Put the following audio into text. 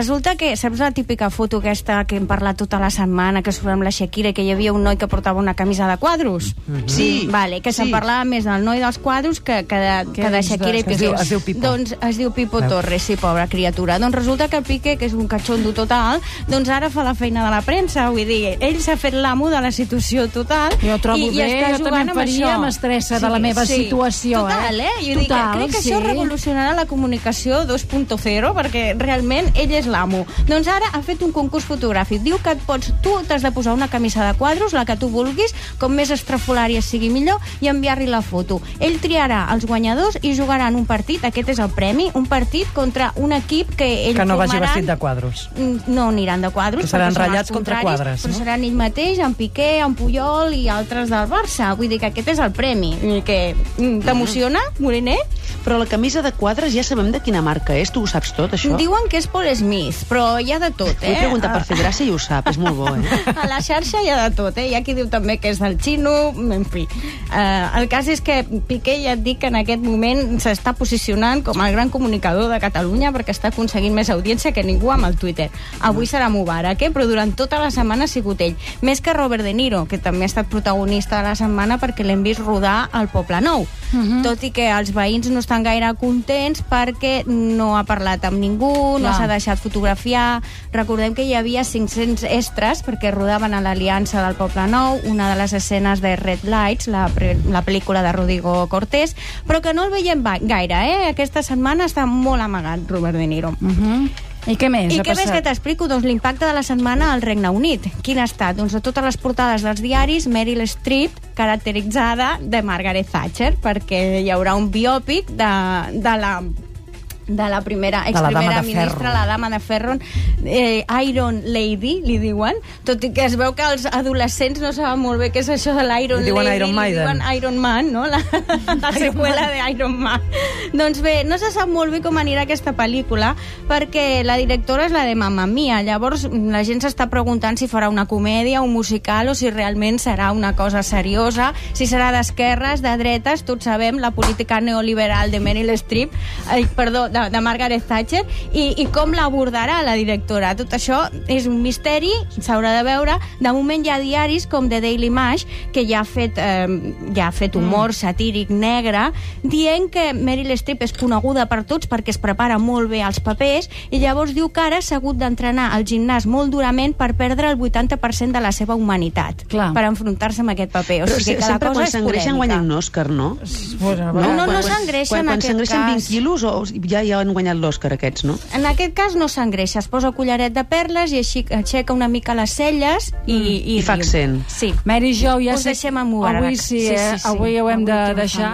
Resulta que, saps la típica foto aquesta que hem parlat tota la setmana, que surt amb la Shakira, que hi havia un noi que portava una camisa de quadros? Sí. Vale, que se'n Sí. parlava més del noi dels quadros que, que, de, que de Shakira i Piqué. es diu- es diu Pipo. Doncs es diu Pipo Veus? Torres, sí, pobra criatura. Doncs resulta que el Piqué, que és un catxondo total, doncs ara fa la feina de la premsa, vull dir, ell s'ha fet l'amo de la situació total. Jo trobo i, i bé, està jo també jugant em amb faria mestressa de la meva situació, eh? Total, eh? Jo dic, Total, crec que sí. això revolucionarà la comunicació 2.0 perquè realment ell és l'amo. Doncs ara ha fet un concurs fotogràfic. Diu que et pots, tu t'has de posar una camisa de quadros, la que tu vulguis, com més estrafolària sigui millor, i enviar-li la foto. Ell triarà els guanyadors i jugaran un partit, aquest és el premi, un partit contra un equip que ell Que no vagi formaran. vestit de quadros. Mm, No aniran de quadros. Que seran ratllats contra quadres, Però no? seran ell mateix, en Piqué, en Puyol i altres del Barça. Vull dir que aquest és el premi. I que mm, T'emociona, Moliner? Però la camisa de quadres ja sabem de quina marca és, tu ho saps tot, això? Diuen que és Paul Smith, però hi ha de tot, Vull eh? preguntar per fer gràcia i ho sap, és molt bo, eh? A la xarxa hi ha de tot, eh? Hi ha qui diu també que és del xino, en fi. Uh, el cas és que Piqué ja et dic que en aquest moment s'està posicionant com el gran comunicador de Catalunya perquè està aconseguint més audiència que ningú amb el Twitter. Avui serà Mubarak, eh? però durant tota la setmana ha sigut ell. Més que Robert De Niro, que també ha estat protagonista de la setmana perquè l'hem vist rodar al Poble Nou. Uh -huh. Tot i que els veïns no estan gaire contents perquè no ha parlat amb ningú, no s'ha deixat fotografiar. Recordem que hi havia 500 extras perquè rodaven a l'Aliança del Poble Nou, una de les escenes de Red Lights, la, la pel·lícula de Rodrigo Cortés, però que no el veiem gaire, eh? Aquesta setmana està molt amagat Robert De Niro. Uh -huh. I què més I què més que t'explico? Doncs l'impacte de la setmana al Regne Unit. Quin ha estat? Doncs a totes les portades dels diaris, Meryl Streep caracteritzada de Margaret Thatcher, perquè hi haurà un biòpic de, de la de la primera, ex-primera de ministra, la dama de ferro, eh, Iron Lady, li diuen, tot i que es veu que els adolescents no saben molt bé què és això de l'Iron Li diuen Lady, Iron li Maiden. diuen Iron Man, no? La, la seqüela de Iron Man. doncs bé, no se sap molt bé com anirà aquesta pel·lícula perquè la directora és la de Mamma Mia. Llavors la gent s'està preguntant si farà una comèdia, un musical o si realment serà una cosa seriosa, si serà d'esquerres, de dretes, tots sabem la política neoliberal de Meryl Streep, eh, perdó, de, de Margaret Thatcher, i, i com l'abordarà la directora. Tot això és un misteri, s'haurà de veure. De moment hi ha diaris com The Daily Mash, que ja ha fet, eh, ja ha fet humor satíric negre, dient que Meryl Streep és coneguda per tots perquè es prepara molt bé els papers, i llavors diu que ara s'ha hagut d'entrenar al gimnàs molt durament per perdre el 80% de la seva humanitat, Clar. per enfrontar-se amb aquest paper. O Però sigui que la sempre cosa quan s'engreixen guanyen un Òscar, no? Bueno, No, no, Quan- no quan- s'engreixen quan, en quan aquest s'engreixen cas. 20 quilos o ja, ja han guanyat l'Òscar aquests, no? En aquest cas no s'engreixa, es posa collaret de perles i així aixeca una mica les celles i, i, I fa accent. Sí. Mary Jo, ja Us sé... deixem amb Mubarak. Avui sí, Sí, eh? sí, sí. Avui ho hem Avui de deixar.